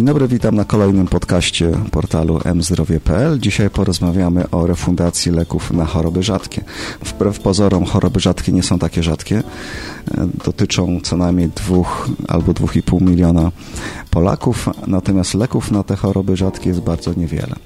Dzień dobry, witam na kolejnym podcaście portalu mzdrowie.pl. Dzisiaj porozmawiamy o refundacji leków na choroby rzadkie. Wbrew pozorom choroby rzadkie nie są takie rzadkie. E, dotyczą co najmniej dwóch albo dwóch i pół miliona Polaków, natomiast leków na te choroby rzadkie jest bardzo niewiele.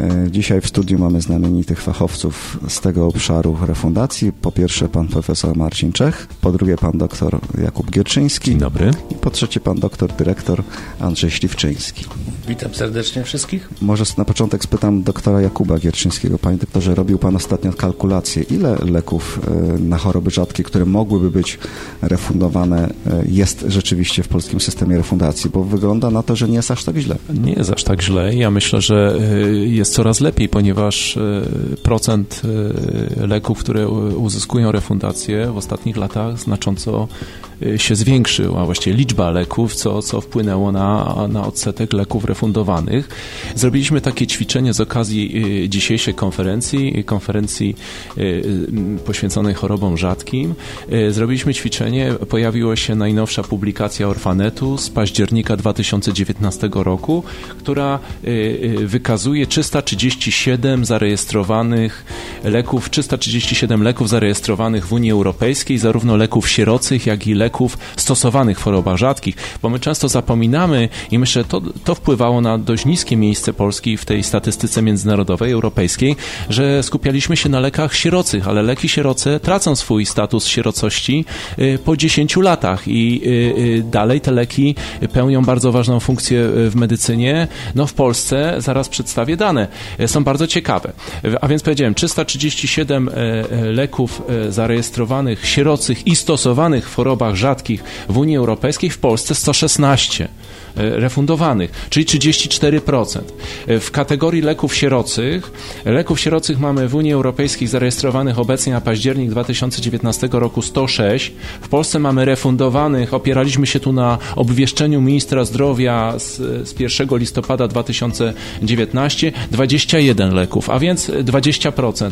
E, dzisiaj w studiu mamy znamienitych fachowców z tego obszaru refundacji. Po pierwsze pan profesor Marcin Czech, po drugie pan doktor Jakub Gierczyński. Dzień dobry. I po trzecie pan doktor dyrektor Andrzej Śliwczyński. Witam serdecznie wszystkich. Może na początek spytam doktora Jakuba Gierczyńskiego. Panie doktorze, robił pan ostatnio kalkulację. Ile leków e, na choroby rzadkie, które mogłyby być refundowane, e, jest rzeczywiście w polskim systemie refundacji? Bo wygląda na to, że nie jest aż tak źle. Nie jest aż tak źle. Ja myślę, że jest coraz lepiej, ponieważ e, procent e, leków, które uzyskują refundację w ostatnich latach znacząco e, się zwiększył, a właściwie liczba leków, co, co wpłynęło na, na odsetek leków refundowanych. Zrobiliśmy takie ćwiczenie z okazji dzisiejszej konferencji, konferencji poświęconej chorobom rzadkim. Zrobiliśmy ćwiczenie, pojawiła się najnowsza publikacja Orfanetu z października 2019 roku, która wykazuje 300 337 zarejestrowanych leków, 337 leków zarejestrowanych w Unii Europejskiej, zarówno leków sierocych, jak i leków stosowanych w chorobach rzadkich, bo my często zapominamy i myślę, to, to wpływało na dość niskie miejsce Polski w tej statystyce międzynarodowej, europejskiej, że skupialiśmy się na lekach sierocych, ale leki sieroce tracą swój status sierocości y, po 10 latach i y, y, dalej te leki pełnią bardzo ważną funkcję w medycynie. No w Polsce, zaraz przedstawię dane, E, są bardzo ciekawe. A więc powiedziałem, 337 e, e, leków zarejestrowanych, sierocych i stosowanych w chorobach rzadkich w Unii Europejskiej, w Polsce 116. E, refundowanych, czyli 34%. E, w kategorii leków sierocych, leków sierocych mamy w Unii Europejskiej zarejestrowanych obecnie na październik 2019 roku 106. W Polsce mamy refundowanych, opieraliśmy się tu na obwieszczeniu ministra zdrowia z, z 1 listopada 2019, 21 leków, a więc 20%.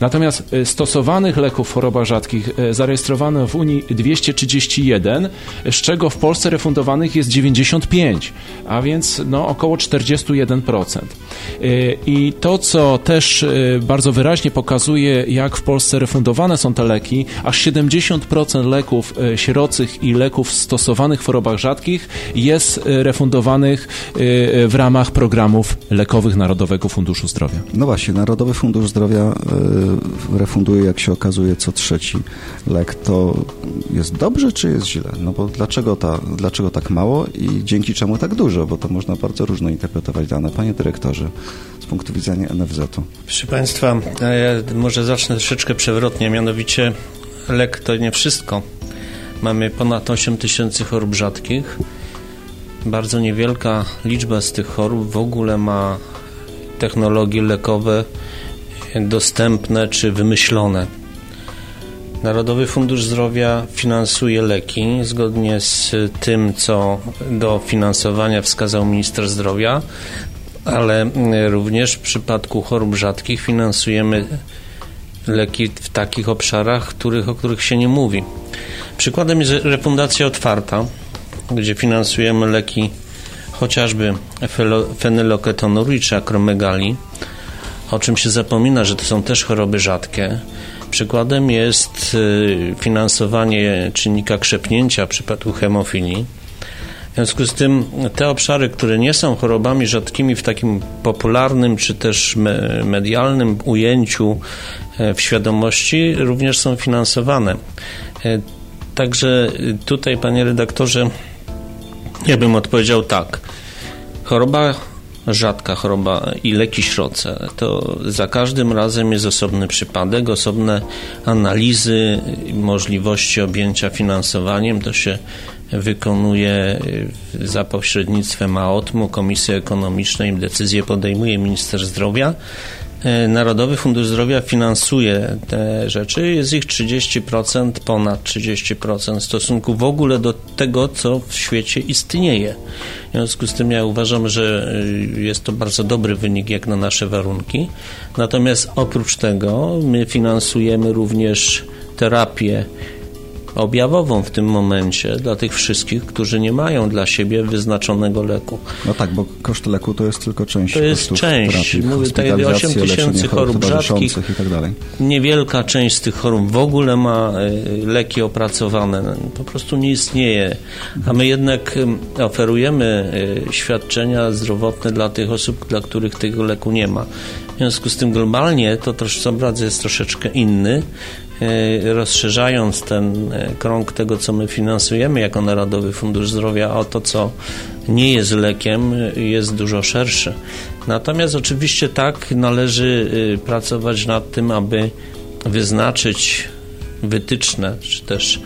Natomiast e, stosowanych leków w chorobach rzadkich zarejestrowano w Unii 231, z czego w Polsce refundowanych jest 95 a więc no, około 41%. Y, I to, co też y, bardzo wyraźnie pokazuje, jak w Polsce refundowane są te leki, aż 70% leków y, sierocych i leków stosowanych w chorobach rzadkich jest refundowanych w ramach programów lekowych Narodowego Funduszu Zdrowia. No właśnie, Narodowy Fundusz Zdrowia refunduje, jak się okazuje, co trzeci lek. To jest dobrze, czy jest źle? No bo dlaczego, ta, dlaczego tak mało i dzięki dzięki czemu tak dużo, bo to można bardzo różno interpretować dane. Panie dyrektorze, z punktu widzenia NFZ-u. Proszę Państwa, ja może zacznę troszeczkę przewrotnie, mianowicie lek to nie wszystko. Mamy ponad 8 tysięcy chorób rzadkich. Bardzo niewielka liczba z tych chorób w ogóle ma technologie lekowe dostępne czy wymyślone. Narodowy Fundusz Zdrowia finansuje leki zgodnie z tym, co do finansowania wskazał minister zdrowia, ale również w przypadku chorób rzadkich finansujemy leki w takich obszarach, których, o których się nie mówi. Przykładem jest refundacja otwarta, gdzie finansujemy leki chociażby fenyloketonurii czy akromegalii, o czym się zapomina, że to są też choroby rzadkie Przykładem jest y, finansowanie czynnika krzepnięcia w przypadku hemofilii. W związku z tym te obszary, które nie są chorobami rzadkimi w takim popularnym czy też medialnym ujęciu e, w świadomości, również są finansowane. E, także tutaj, panie redaktorze, ja bym odpowiedział tak. Choroba rzadka choroba i leki środce. To za każdym razem jest osobny przypadek, osobne analizy możliwości objęcia finansowaniem. To się wykonuje za pośrednictwem AOTM-u, Komisji Ekonomicznej. Decyzję podejmuje minister zdrowia. E, Narodowy Fundusz Zdrowia finansuje te rzeczy. Jest ich 30%, ponad 30% w stosunku w ogóle do tego, co w świecie istnieje. W związku z tym ja uważam, że e, jest to bardzo dobry wynik jak na nasze warunki. Natomiast oprócz tego my finansujemy również terapię objawową w tym momencie dla tych wszystkich, którzy nie mają dla siebie wyznaczonego leku. No tak, bo koszt leku to jest tylko część To jest część. Terapii, Mówię tutaj 8 tysięcy chorób rzadkich. I tak dalej. Niewielka część z tych chorób w ogóle ma y, leki opracowane. Po prostu nie istnieje. A my jednak oferujemy y, świadczenia zdrowotne dla tych osób, dla których tego leku nie ma. W związku z tym globalnie to troszkę obraz jest troszeczkę inny. E, rozszerzając ten e, krąg tego, co my finansujemy jako Narodowy Fundusz Zdrowia, o to, co nie jest lekiem, jest dużo szerszy. Natomiast oczywiście tak należy e, pracować nad tym, aby wyznaczyć wytyczne, czy też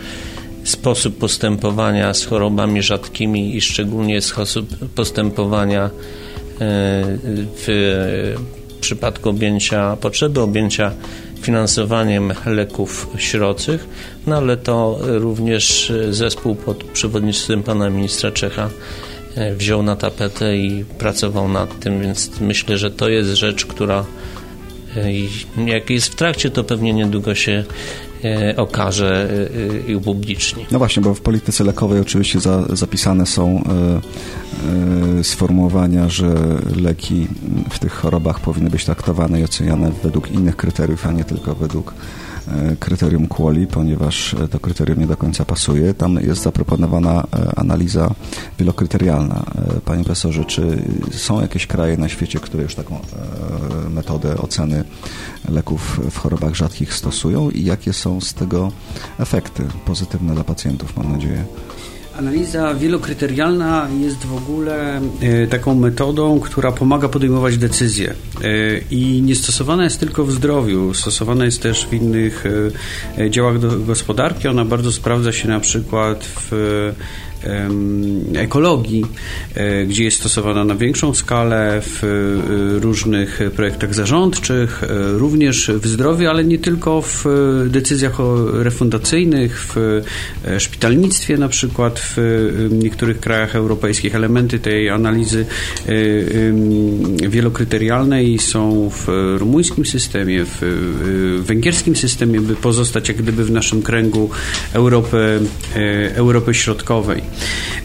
sposób postępowania z chorobami rzadkimi i szczególnie sposób postępowania w przypadku objęcia, potrzeby objęcia finansowaniem leków środczych, no ale to również zespół pod przewodnictwem pana ministra Czecha e, wziął na tapetę i pracował nad tym, więc myślę, że to jest rzecz, która e, jak jest w trakcie, to pewnie niedługo się e, okaże i upubliczni. No właśnie, bo w polityce lekowej oczywiście za, zapisane są sformułowania, że leki w tych chorobach powinny być traktowane i oceniane według innych kryteriów, a nie tylko według e, kryterium QUALI, ponieważ to kryterium nie do końca pasuje. Tam jest zaproponowana e, analiza wielokryterialna. Panie profesorze, czy są jakieś kraje na świecie, które już taką metodę oceny leków w chorobach rzadkich stosują i jakie są z tego efekty pozytywne dla pacjentów, mam nadzieję? Analiza wielokryterialna jest w ogóle e, taką metodą, która pomaga podejmować decyzje e, i nie stosowana jest tylko w zdrowiu, stosowana jest też w innych e, działach gospodarki. Ona bardzo sprawdza się na przykład w ekologii, e, gdzie jest stosowana na większą skalę w e, różnych projektach zarządczych, e, również w zdrowiu, ale nie tylko w decyzjach refundacyjnych, w szpitalnictwie na przykład w niektórych krajach europejskich. Elementy tej analizy wielokryterialnej są w rumuńskim systemie, w węgierskim systemie, by pozostać jak gdyby w naszym kręgu Europy, Europy Środkowej.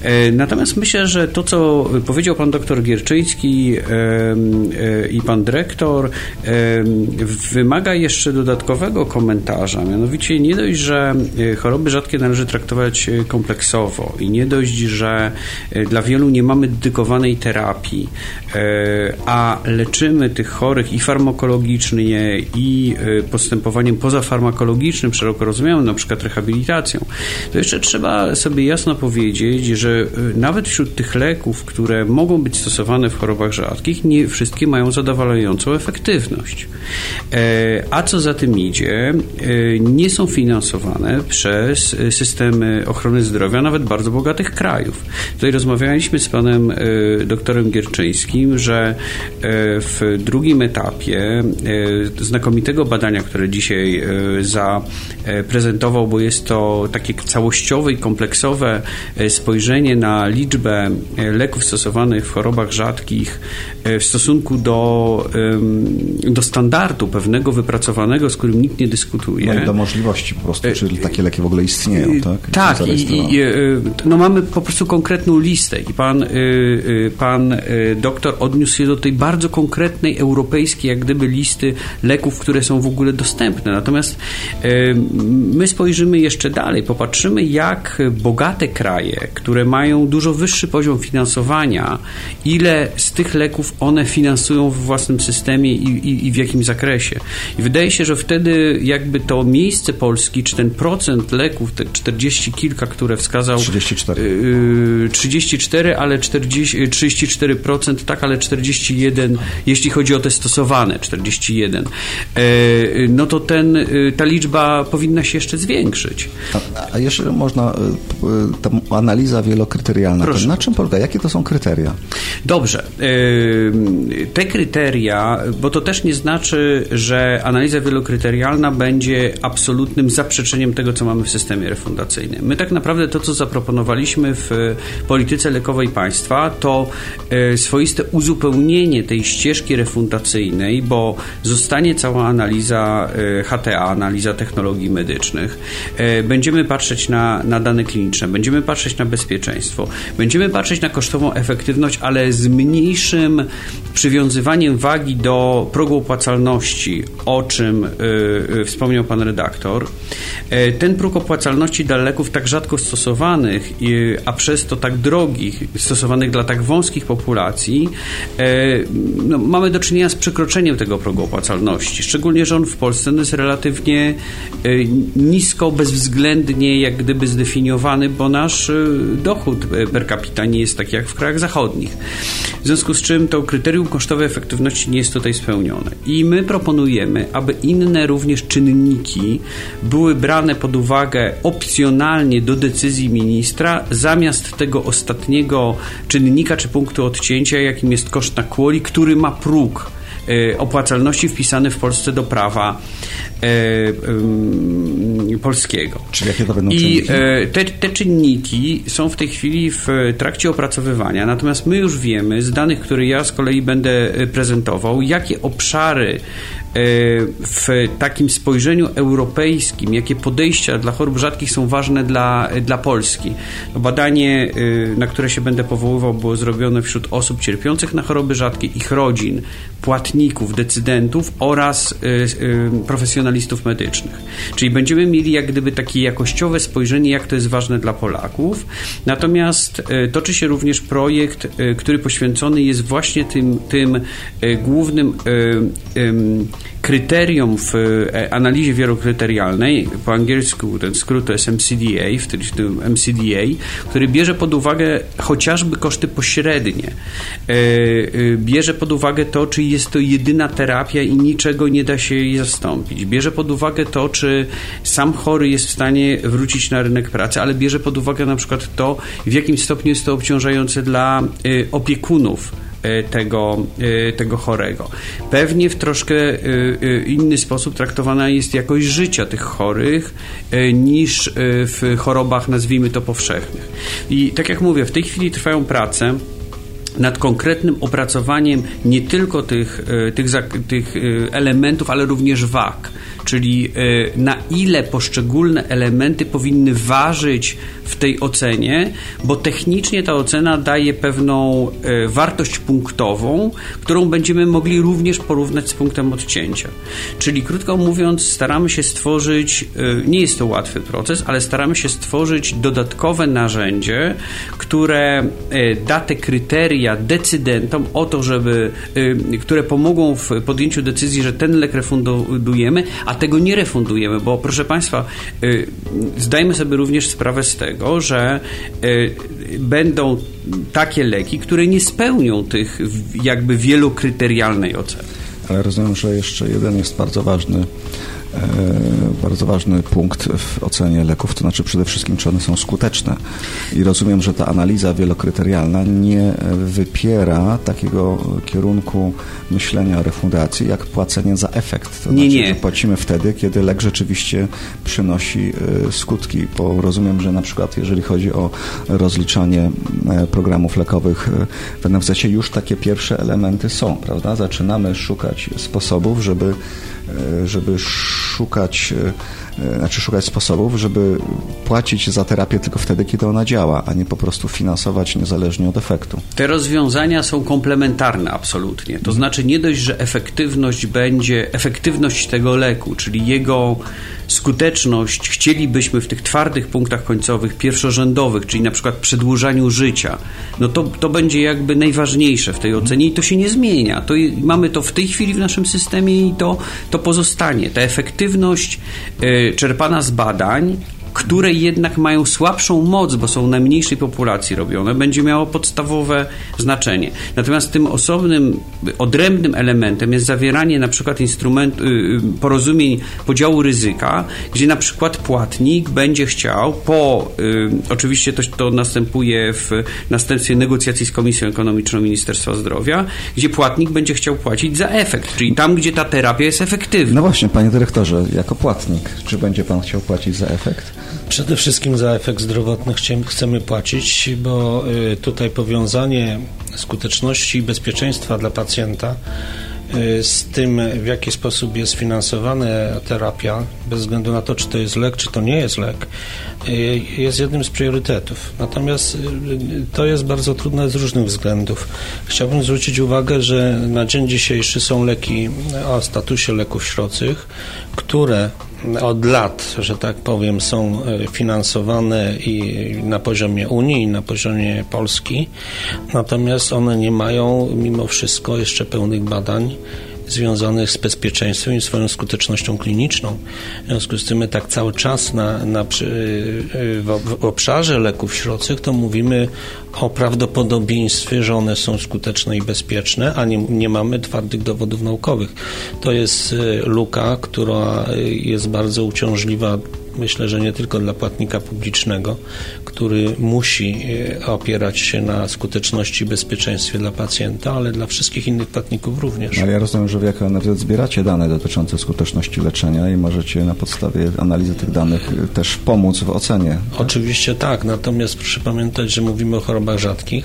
E, natomiast myślę, że to, co powiedział pan doktor Gierczyński e, i pan dyrektor, wymaga jeszcze dodatkowego komentarza. Mianowicie nie dość, że e, choroby rzadkie należy traktować kompleksowo i nie dość, że dla wielu nie mamy dedykowanej terapii, a leczymy tych chorych i farmakologicznie, i postępowaniem pozafarmakologicznym, szeroko rozumianym, na przykład rehabilitacją, to jeszcze trzeba sobie jasno powiedzieć, powiedzieć, że y, nawet wśród tych leków, które mogą być stosowane w chorobach rzadkich, nie wszystkie mają zadowalającą efektywność. E, a co za tym idzie, e, nie są finansowane przez systemy ochrony zdrowia nawet bardzo bogatych krajów. Tutaj rozmawialiśmy z panem e, doktorem Gierczyńskim, że w drugim etapie znakomitego badania, które dzisiaj zaprezentował, bo jest to takie całościowe i kompleksowe spojrzenie na liczbę e, leków stosowanych w chorobach rzadkich e, w stosunku do, do standardu pewnego wypracowanego, z którym nikt nie dyskutuje. No i do możliwości po prostu, czy takie leki w ogóle istnieją, tak? tak, i, i, no mamy po prostu konkretną listę i pan, pan doktor odniósł się do tej bardzo konkretnej europejskiej, jak gdyby listy leków, które są w ogóle dostępne. Natomiast my spojrzymy jeszcze dalej, popatrzymy, jak bogate kraje, które mają dużo wyższy poziom finansowania, ile z tych leków one finansują w własnym systemie i, i, i w jakim zakresie. I wydaje się, że wtedy jakby to miejsce Polski, czy ten procent leków, te 40 kilka, które wskazał 34, yy, 34 ale 40, 34% tak, ale 41 jeśli chodzi o te stosowane 41 yy, no to ten, yy, ta liczba powinna się jeszcze zwiększyć. A, a jeszcze można yy, tę analiza wielokryterialna. To na czym polega? Jakie to są kryteria? Dobrze. Te kryteria, bo to też nie znaczy, że analiza wielokryterialna będzie absolutnym zaprzeczeniem tego, co mamy w systemie refundacyjnym. My tak naprawdę to, co zaproponowaliśmy w polityce lekowej państwa, to swoiste uzupełnienie tej ścieżki refundacyjnej, bo zostanie cała analiza HTA, analiza technologii medycznych. Będziemy patrzeć na, na dane kliniczne, będziemy patrzeć na bezpieczeństwo, będziemy patrzeć na kosztową efektywność, ale z mniejszym przywiązywaniem wagi do progu opłacalności, o czym y, y, wspomniał pan redaktor. Y, ten próg opłacalności dla leków tak rzadko stosowanych, a przez to tak drogich, stosowanych dla tak wąskich populacji, no, mamy do czynienia z przekroczeniem tego progu opłacalności. Szczególnie, że on w Polsce jest relatywnie nisko, bezwzględnie jak gdyby zdefiniowany, bo nasz dochód per capita nie jest taki jak w krajach zachodnich. W związku z czym to kryterium kosztowej efektywności nie jest tutaj spełnione. I my proponujemy, aby inne również czynniki były brane pod uwagę opcjonalnie do decyzji ministra, zamiast tego ostatniego czynnika czy punktu odcięcia, jakim jest koszt na quali, który ma próg e, opłacalności wpisany w Polsce do prawa e, polskiego. Czyli jakie to będą I czynniki? e, te, te czynniki są w tej chwili w trakcie opracowywania, natomiast my już wiemy z danych, które ja z kolei będę prezentował, jakie obszary w takim spojrzeniu europejskim, jakie podejścia dla chorób rzadkich są ważne dla, dla Polski. Badanie, na które się będę powoływał, było zrobione wśród osób cierpiących na choroby rzadkie, ich rodzin, płatników, decydentów oraz profesjonalistów medycznych. Czyli będziemy mieli jak gdyby takie jakościowe spojrzenie, jak to jest ważne dla Polaków. Natomiast toczy się również projekt, który poświęcony jest właśnie tym, tym głównym kryterium w e, analizie wielokryterialnej, po angielsku ten skrót to jest MCDA, w tym MCDA, który bierze pod uwagę chociażby koszty pośrednie. E, e, bierze pod uwagę to, czy jest to jedyna terapia i niczego nie da się jej zastąpić. Bierze pod uwagę to, czy sam chory jest w stanie wrócić na rynek pracy, ale bierze pod uwagę na przykład to, w jakim stopniu jest to obciążające dla opiekunów tego, e, tego chorego. Pewnie w troszkę e, inny sposób traktowana jest jakość życia tych chorych niż w chorobach, nazwijmy to powszechnych. I tak jak mówię, w tej chwili trwają prace nad konkretnym opracowaniem nie tylko tych, tych, tych elementów, ale również wag czyli e, na ile poszczególne elementy powinny ważyć w tej ocenie, bo technicznie ta ocena daje pewną e, wartość punktową, którą będziemy mogli również porównać z punktem odcięcia. Czyli krótko mówiąc, staramy się stworzyć, e, nie jest to łatwy proces, ale staramy się stworzyć dodatkowe narzędzie, które da te kryteria decydentom o to, żeby, które pomogą w podjęciu decyzji, że ten lek refundujemy, a tego nie refundujemy, bo proszę Państwa, y, zdajmy sobie również sprawę z tego, że y, będą takie leki, które nie spełnią tych jakby wielokryterialnej oceny. Ale rozumiem, że jeszcze jeden jest bardzo ważny bardzo ważny punkt w ocenie leków, to znaczy przede wszystkim, czy one są skuteczne. I rozumiem, że ta analiza wielokryterialna nie wypiera takiego kierunku myślenia o refundacji, jak płacenie za efekt. To nie, znaczy, nie. płacimy wtedy, kiedy lek rzeczywiście przynosi e, skutki, bo rozumiem, że na przykład jeżeli chodzi o rozliczanie e, programów lekowych w NFZ już takie pierwsze elementy są, prawda? Zaczynamy szukać sposobów, żeby żeby szukać, e, e, znaczy szukać sposobów, żeby płacić za terapię tylko wtedy, kiedy ona działa, a nie po prostu finansować niezależnie od efektu. Te rozwiązania są komplementarne absolutnie. To znaczy nie dość, że efektywność będzie, efektywność tego leku, czyli jego skuteczność chcielibyśmy w tych twardych punktach końcowych, pierwszorzędowych, czyli na przykład przedłużaniu życia, no to, to będzie jakby najważniejsze w tej ocenie i to się nie zmienia. To mamy to w tej chwili w naszym systemie i to, to pozostanie. Ta efektywność y, czerpana z badań które jednak mają słabszą moc, bo są na mniejszej populacji robione, będzie miało podstawowe znaczenie. Natomiast tym osobnym, odrębnym elementem jest zawieranie na przykład instrument, y, y, porozumień podziału ryzyka, gdzie na przykład płatnik będzie chciał po, y, oczywiście to, to następuje w następstwie negocjacji z Komisją Ekonomiczną Ministerstwa Zdrowia, gdzie płatnik będzie chciał płacić za efekt, czyli tam, gdzie ta terapia jest efektywna. No właśnie, panie dyrektorze, jako płatnik, czy będzie pan chciał płacić za efekt? Przede wszystkim za efekt zdrowotny chcemy płacić, bo y, tutaj powiązanie skuteczności i bezpieczeństwa dla pacjenta y, z tym, w jaki sposób jest finansowana terapia, bez względu na to, czy to jest lek, czy to nie jest lek, y, jest jednym z priorytetów. Natomiast to jest bardzo trudne z różnych względów. Chciałbym zwrócić uwagę, że na dzień dzisiejszy są leki o statusie leków środczych, które od lat, że tak powiem, są e, finansowane i na poziomie Unii, i na poziomie Polski, natomiast one nie mają mimo wszystko jeszcze pełnych badań związanych z bezpieczeństwem i swoją skutecznością kliniczną. W związku z tym my tak cały czas na, na przy, y, w, obszarze leków środczych to mówimy o prawdopodobieństwie, że one są skuteczne i bezpieczne, a nie, nie mamy twardych dowodów naukowych. To jest y, luka, która y, jest bardzo uciążliwa myślę, że nie tylko dla płatnika publicznego, który musi e, opierać się na skuteczności i bezpieczeństwie dla pacjenta, ale dla wszystkich innych płatników również. Ale ja rozumiem, że w jako NFZ zbieracie dane dotyczące skuteczności leczenia i możecie na podstawie analizy tych danych też pomóc w ocenie. Tak? Oczywiście tak, natomiast proszę pamiętać, że mówimy o chorobach rzadkich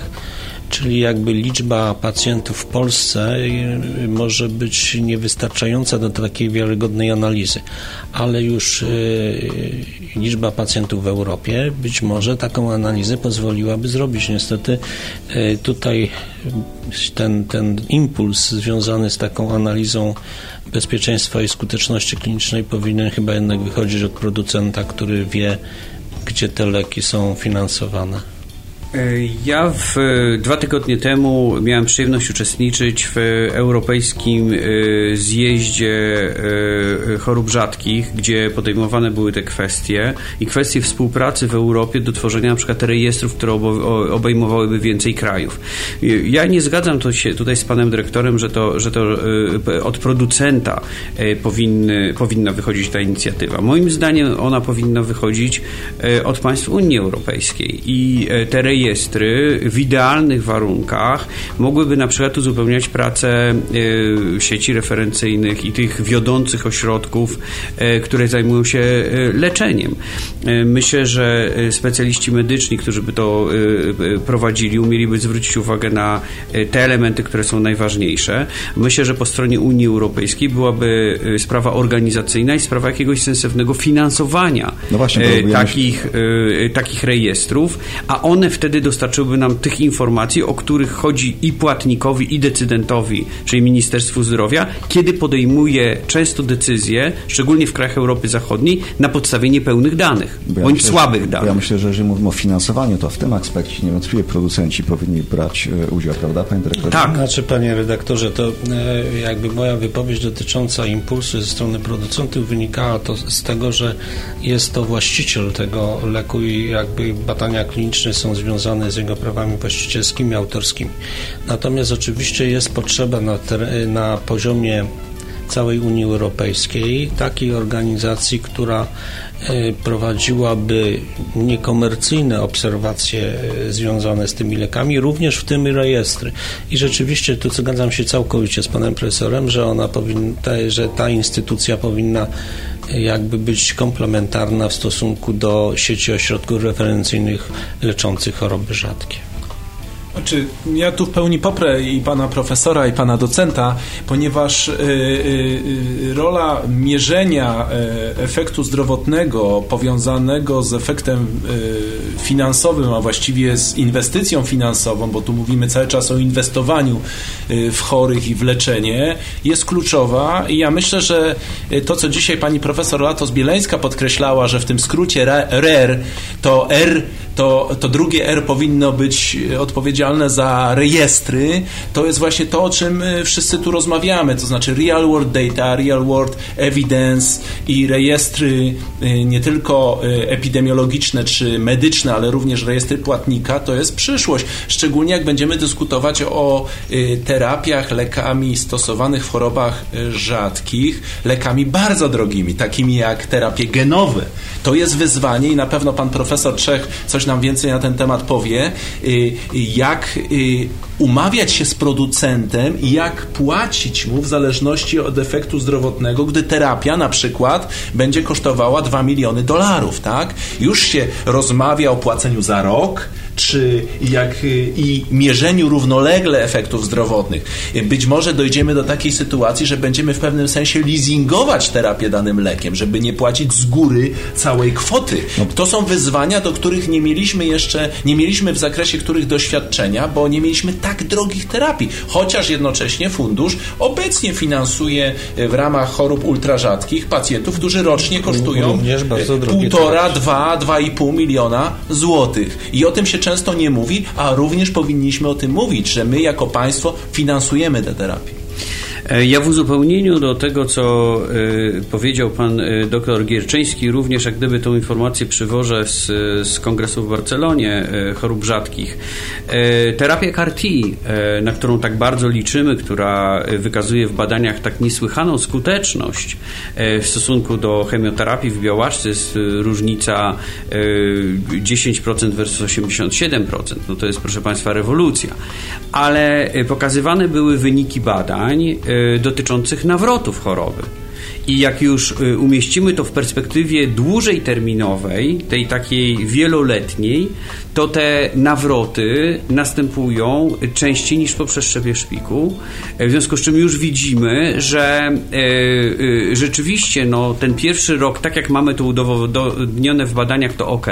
czyli jakby liczba pacjentów w Polsce y, może być niewystarczająca do takiej wiarygodnej analizy, ale już y, liczba pacjentów w Europie być może taką analizę pozwoliłaby zrobić. Niestety y, tutaj ten, ten impuls związany z taką analizą bezpieczeństwa i skuteczności klinicznej powinien chyba jednak wychodzić od producenta, który wie, gdzie te leki są finansowane. E, ja w, dwa tygodnie temu miałem przyjemność uczestniczyć w europejskim e, zjeździe e, chorób rzadkich, gdzie podejmowane były te kwestie i kwestie współpracy w Europie do tworzenia na przykład rejestrów, które obejmowałyby więcej krajów. Ja nie zgadzam to się tutaj z panem dyrektorem, że to, że to od producenta powinny, powinna wychodzić ta inicjatywa. Moim zdaniem ona powinna wychodzić od państw Unii Europejskiej i te rejestry rejestry w idealnych warunkach mogłyby na przykład uzupełniać pracę e, sieci referencyjnych i tych wiodących ośrodków, e, które zajmują się e, leczeniem. Myślę, że specjaliści medyczni, którzy by to prowadzili, umieliby zwrócić uwagę na te elementy, które są najważniejsze. Myślę, że po stronie Unii Europejskiej byłaby sprawa organizacyjna i sprawa jakiegoś sensownego finansowania no właśnie, takich, takich rejestrów, a one wtedy wtedy dostarczyłby nam tych informacji, o których chodzi i płatnikowi, i decydentowi, czyli Ministerstwu Zdrowia, kiedy podejmuje często decyzje, szczególnie w krajach Europy Zachodniej, na podstawie niepełnych danych, ja bądź myślę, słabych danych. Ja myślę, że jeżeli mówimy o finansowaniu, to w tym aspekcie niewątpliwie producenci powinni brać e, udział, prawda, panie dyrektorze? Tak. Znaczy, panie redaktorze, to e, jakby moja wypowiedź dotycząca impulsu ze strony producentów wynikała to z tego, że jest to właściciel tego leku i jakby badania kliniczne są związane związane z jego prawami właścicielskimi, autorskimi. Natomiast oczywiście jest potrzeba na, na poziomie całej Unii Europejskiej takiej organizacji, która prowadziłaby niekomercyjne obserwacje e, związane z tymi lekami, również w tym rejestry. I rzeczywiście tu zgadzam się całkowicie z panem profesorem, że ona powinna, że ta instytucja powinna jakby być komplementarna w stosunku do sieci ośrodków referencyjnych leczących choroby rzadkie. Znaczy, ja tu w pełni poprę i pana profesora, i pana docenta, ponieważ y, y, y, rola mierzenia y, efektu zdrowotnego powiązanego z efektem y, finansowym, a właściwie z inwestycją finansową, bo tu mówimy cały czas o inwestowaniu y, w chorych i w leczenie, jest kluczowa. I ja myślę, że to, co dzisiaj pani profesor Latos-Bieleńska podkreślała, że w tym skrócie RER to R, to, to drugie R powinno być odpowiedzialne odpowiedzialne za rejestry, to jest właśnie to, o czym wszyscy tu rozmawiamy, to znaczy real world data, real world evidence i rejestry nie tylko epidemiologiczne czy medyczne, ale również rejestry płatnika, to jest przyszłość. Szczególnie jak będziemy dyskutować o terapiach lekami stosowanych w chorobach rzadkich, lekami bardzo drogimi, takimi jak terapie genowe. To jest wyzwanie i na pewno pan profesor Czech coś nam więcej na ten temat powie, y, jak y, umawiać się z producentem i jak płacić mu w zależności od efektu zdrowotnego, gdy terapia na przykład będzie kosztowała 2 miliony dolarów, tak? Już się rozmawia o płaceniu za rok, czy jak y, i mierzeniu równolegle efektów zdrowotnych. Być może dojdziemy do takiej sytuacji, że będziemy w pewnym sensie leasingować terapię danym lekiem, żeby nie płacić z góry całej kwoty. No. To są wyzwania, do których nie mieliśmy jeszcze, nie mieliśmy w zakresie których doświadczenia, bo nie mieliśmy tak drogich terapii. Chociaż jednocześnie fundusz obecnie finansuje e, w ramach chorób ultrarzadkich pacjentów, którzy rocznie kosztują półtora, dwa, dwa i pół miliona złotych. I o tym się często nie mówi, a również powinniśmy o tym mówić, że my jako państwo finansujemy te terapie. E, ja w uzupełnieniu do tego, co e, powiedział pan e, dr Gierczyński, również jak gdyby tą informację przywożę z, z kongresu w Barcelonie chorób rzadkich. Terapia CAR-T, na którą tak bardzo liczymy, która wykazuje w badaniach tak niesłychaną skuteczność w stosunku do chemioterapii w białaczce, jest różnica 10% versus 87%. No to jest, proszę państwa, rewolucja. Ale pokazywane były wyniki badań, dotyczących nawrotów choroby. I jak już y, umieścimy to w perspektywie dłużej terminowej, tej takiej wieloletniej, to te nawroty następują częściej niż po przeszczepie szpiku. W związku z czym już widzimy, że y, rzeczywiście no, ten pierwszy rok, tak jak mamy to udowodnione w badaniach, to ok,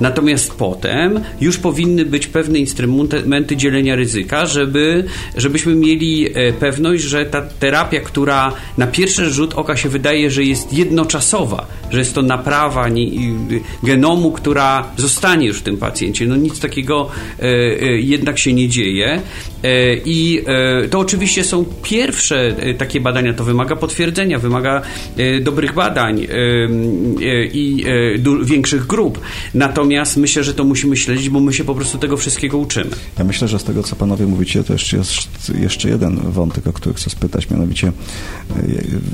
natomiast potem już powinny być pewne instrumenty dzielenia ryzyka, żeby, żebyśmy mieli e, pewność, że ta terapia, która na pierwszy rzut oka się wydaje, że jest jednoczasowa, że jest to naprawa genomu, która zostanie już w tym pacjencie. No nic takiego e, e, jednak się nie dzieje. E, I to oczywiście są pierwsze takie badania, to wymaga potwierdzenia, wymaga dobrych badań i większych grup. Natomiast myślę, że to musimy śledzić, bo my się po prostu tego wszystkiego uczymy. Ja myślę, że z tego, co panowie mówicie, to jeszcze jest jeszcze jeden wątek, o który chcę spytać, mianowicie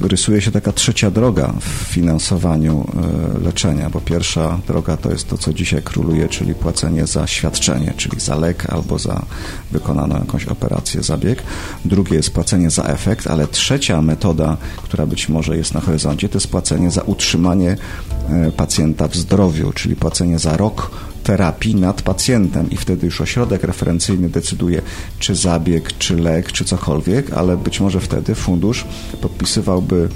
rysuje się taka trzecia droga w finansowaniu e, leczenia, bo pierwsza droga to jest to, co dzisiaj króluje, czyli płacenie za świadczenie, czyli za lek albo za wykonaną jakąś operację, zabieg. Drugie jest płacenie za efekt, ale trzecia metoda, która być może jest na horyzoncie, to jest płacenie za utrzymanie e, pacjenta w zdrowiu, czyli płacenie za rok terapii nad pacjentem i wtedy już ośrodek referencyjny decyduje, czy zabieg, czy lek, czy cokolwiek, ale być może wtedy fundusz podpisywałby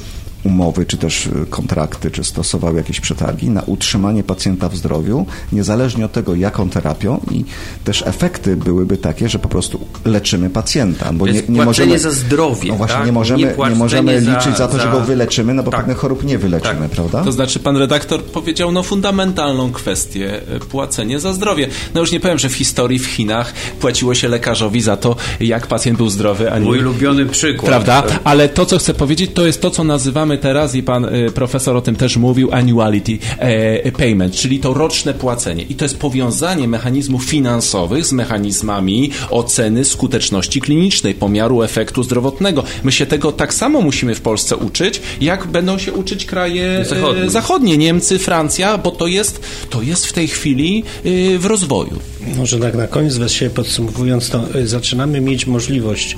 umowy, czy też y, kontrakty, czy stosowały jakieś przetargi na utrzymanie pacjenta w zdrowiu, niezależnie od tego, jaką terapią i też efekty byłyby takie, że po prostu leczymy pacjenta. Bo nie, nie możemy za zdrowie. No właśnie, tak? nie możemy, nie, nie możemy liczyć za, za, to, że go wyleczymy, no bo tak. pewnych chorób nie wyleczymy, tak. prawda? To znaczy, pan redaktor powiedział no fundamentalną kwestię y, płacenie za zdrowie. No już nie powiem, że w historii w Chinach płaciło się lekarzowi za to, jak pacjent był zdrowy, a nie... Mój ulubiony przykład. Prawda? Ale to, co chcę powiedzieć, to jest to, co nazywamy teraz i pan y, profesor o tym też mówił, annuality e, payment, czyli to roczne płacenie. I to jest powiązanie mechanizmów finansowych z mechanizmami oceny skuteczności klinicznej, pomiaru efektu zdrowotnego. My się tego tak samo musimy w Polsce uczyć, jak będą się uczyć kraje e, zachodnie, zachodnie Niemcy, Francja, bo to jest, to jest w tej chwili y, w rozwoju. Może tak na koniec właściwie podsumowując, to y, zaczynamy mieć możliwość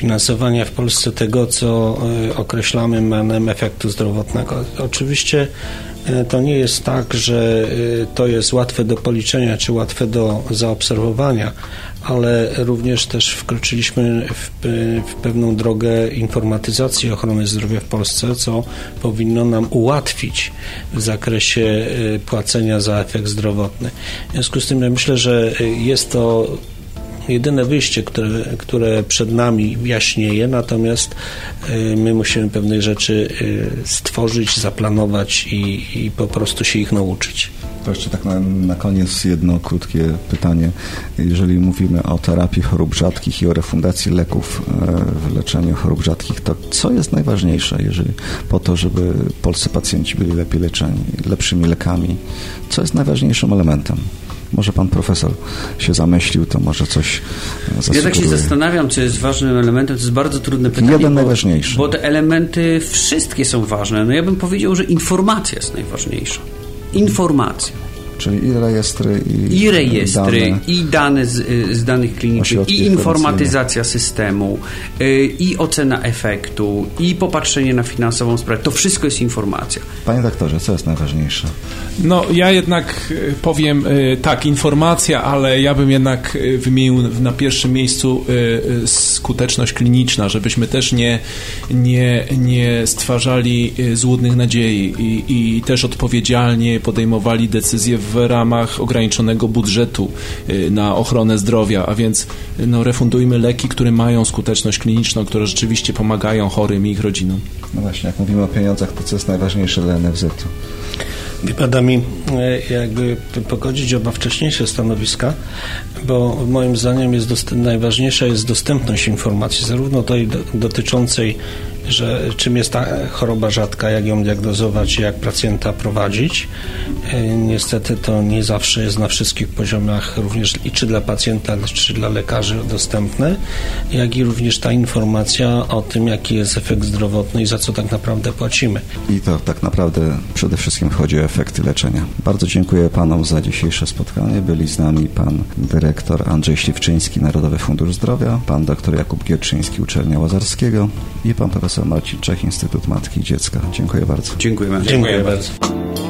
finansowania w Polsce tego, co e, określamy mianem efektu zdrowotnego. Oczywiście e, to nie jest tak, że e, to jest łatwe do policzenia czy łatwe do zaobserwowania, ale również też wkroczyliśmy w, w, pewną drogę informatyzacji ochrony zdrowia w Polsce, co powinno nam ułatwić w zakresie płacenia za efekt zdrowotny. W związku z tym ja myślę, że jest to jedyne wyjście, które, które przed nami jaśnieje, natomiast y, my musimy pewnych rzeczy y, stworzyć, zaplanować i, i po prostu się ich nauczyć. To jeszcze tak na, na koniec jedno krótkie pytanie. Jeżeli mówimy o terapii chorób rzadkich i o refundacji leków w leczeniu chorób rzadkich, to co jest najważniejsze, jeżeli po to, żeby polscy pacjenci byli lepiej leczeni, lepszymi lekami, co jest najważniejszym elementem? Może pan profesor się zamyślił, to może coś zasugeruje. Ja tak się zastanawiam, co jest ważnym elementem. To jest bardzo trudne pytanie. Jeden bo, najważniejszy. Bo te elementy wszystkie są ważne. No ja bym powiedział, że informacja jest najważniejsza. Informacja. Czyli i rejestry, i, I rejestry, dane. i dane z, z danych klinicznych, i informatyzacja systemu, i ocena efektu, i popatrzenie na finansową sprawę. To wszystko jest informacja. Panie doktorze, co jest najważniejsze? No, ja jednak powiem tak, informacja, ale ja bym jednak wymienił na pierwszym miejscu skuteczność kliniczna, żebyśmy też nie, nie, nie stwarzali złudnych nadziei i, i też odpowiedzialnie podejmowali decyzje w ramach ograniczonego budżetu na ochronę zdrowia, a więc no, refundujmy leki, które mają skuteczność kliniczną, które rzeczywiście pomagają chorym i ich rodzinom. No właśnie, jak mówimy o pieniądzach, to co jest najważniejsze dla NFZ-u? Wypada mi jakby pogodzić oba wcześniejsze stanowiska, bo moim zdaniem jest najważniejsza jest dostępność informacji, zarówno tej do, dotyczącej że czym jest ta choroba rzadka, jak ją diagnozować, jak pacjenta prowadzić. Niestety to nie zawsze jest na wszystkich poziomach, również i czy dla pacjenta, czy dla lekarzy dostępne, jak i również ta informacja o tym, jaki jest efekt zdrowotny i za co tak naprawdę płacimy. I to tak naprawdę przede wszystkim chodzi o efekty leczenia. Bardzo dziękuję panom za dzisiejsze spotkanie. Byli z nami pan dyrektor Andrzej Śliwczyński, Narodowy Fundusz Zdrowia, pan dr Jakub Gierczyński, Uczelnia Łazarskiego i pan profesor Marcin Czech, Instytut Matki i Dziecka. Dziękuję bardzo. Dziękuję bardzo. Dziękuję bardzo.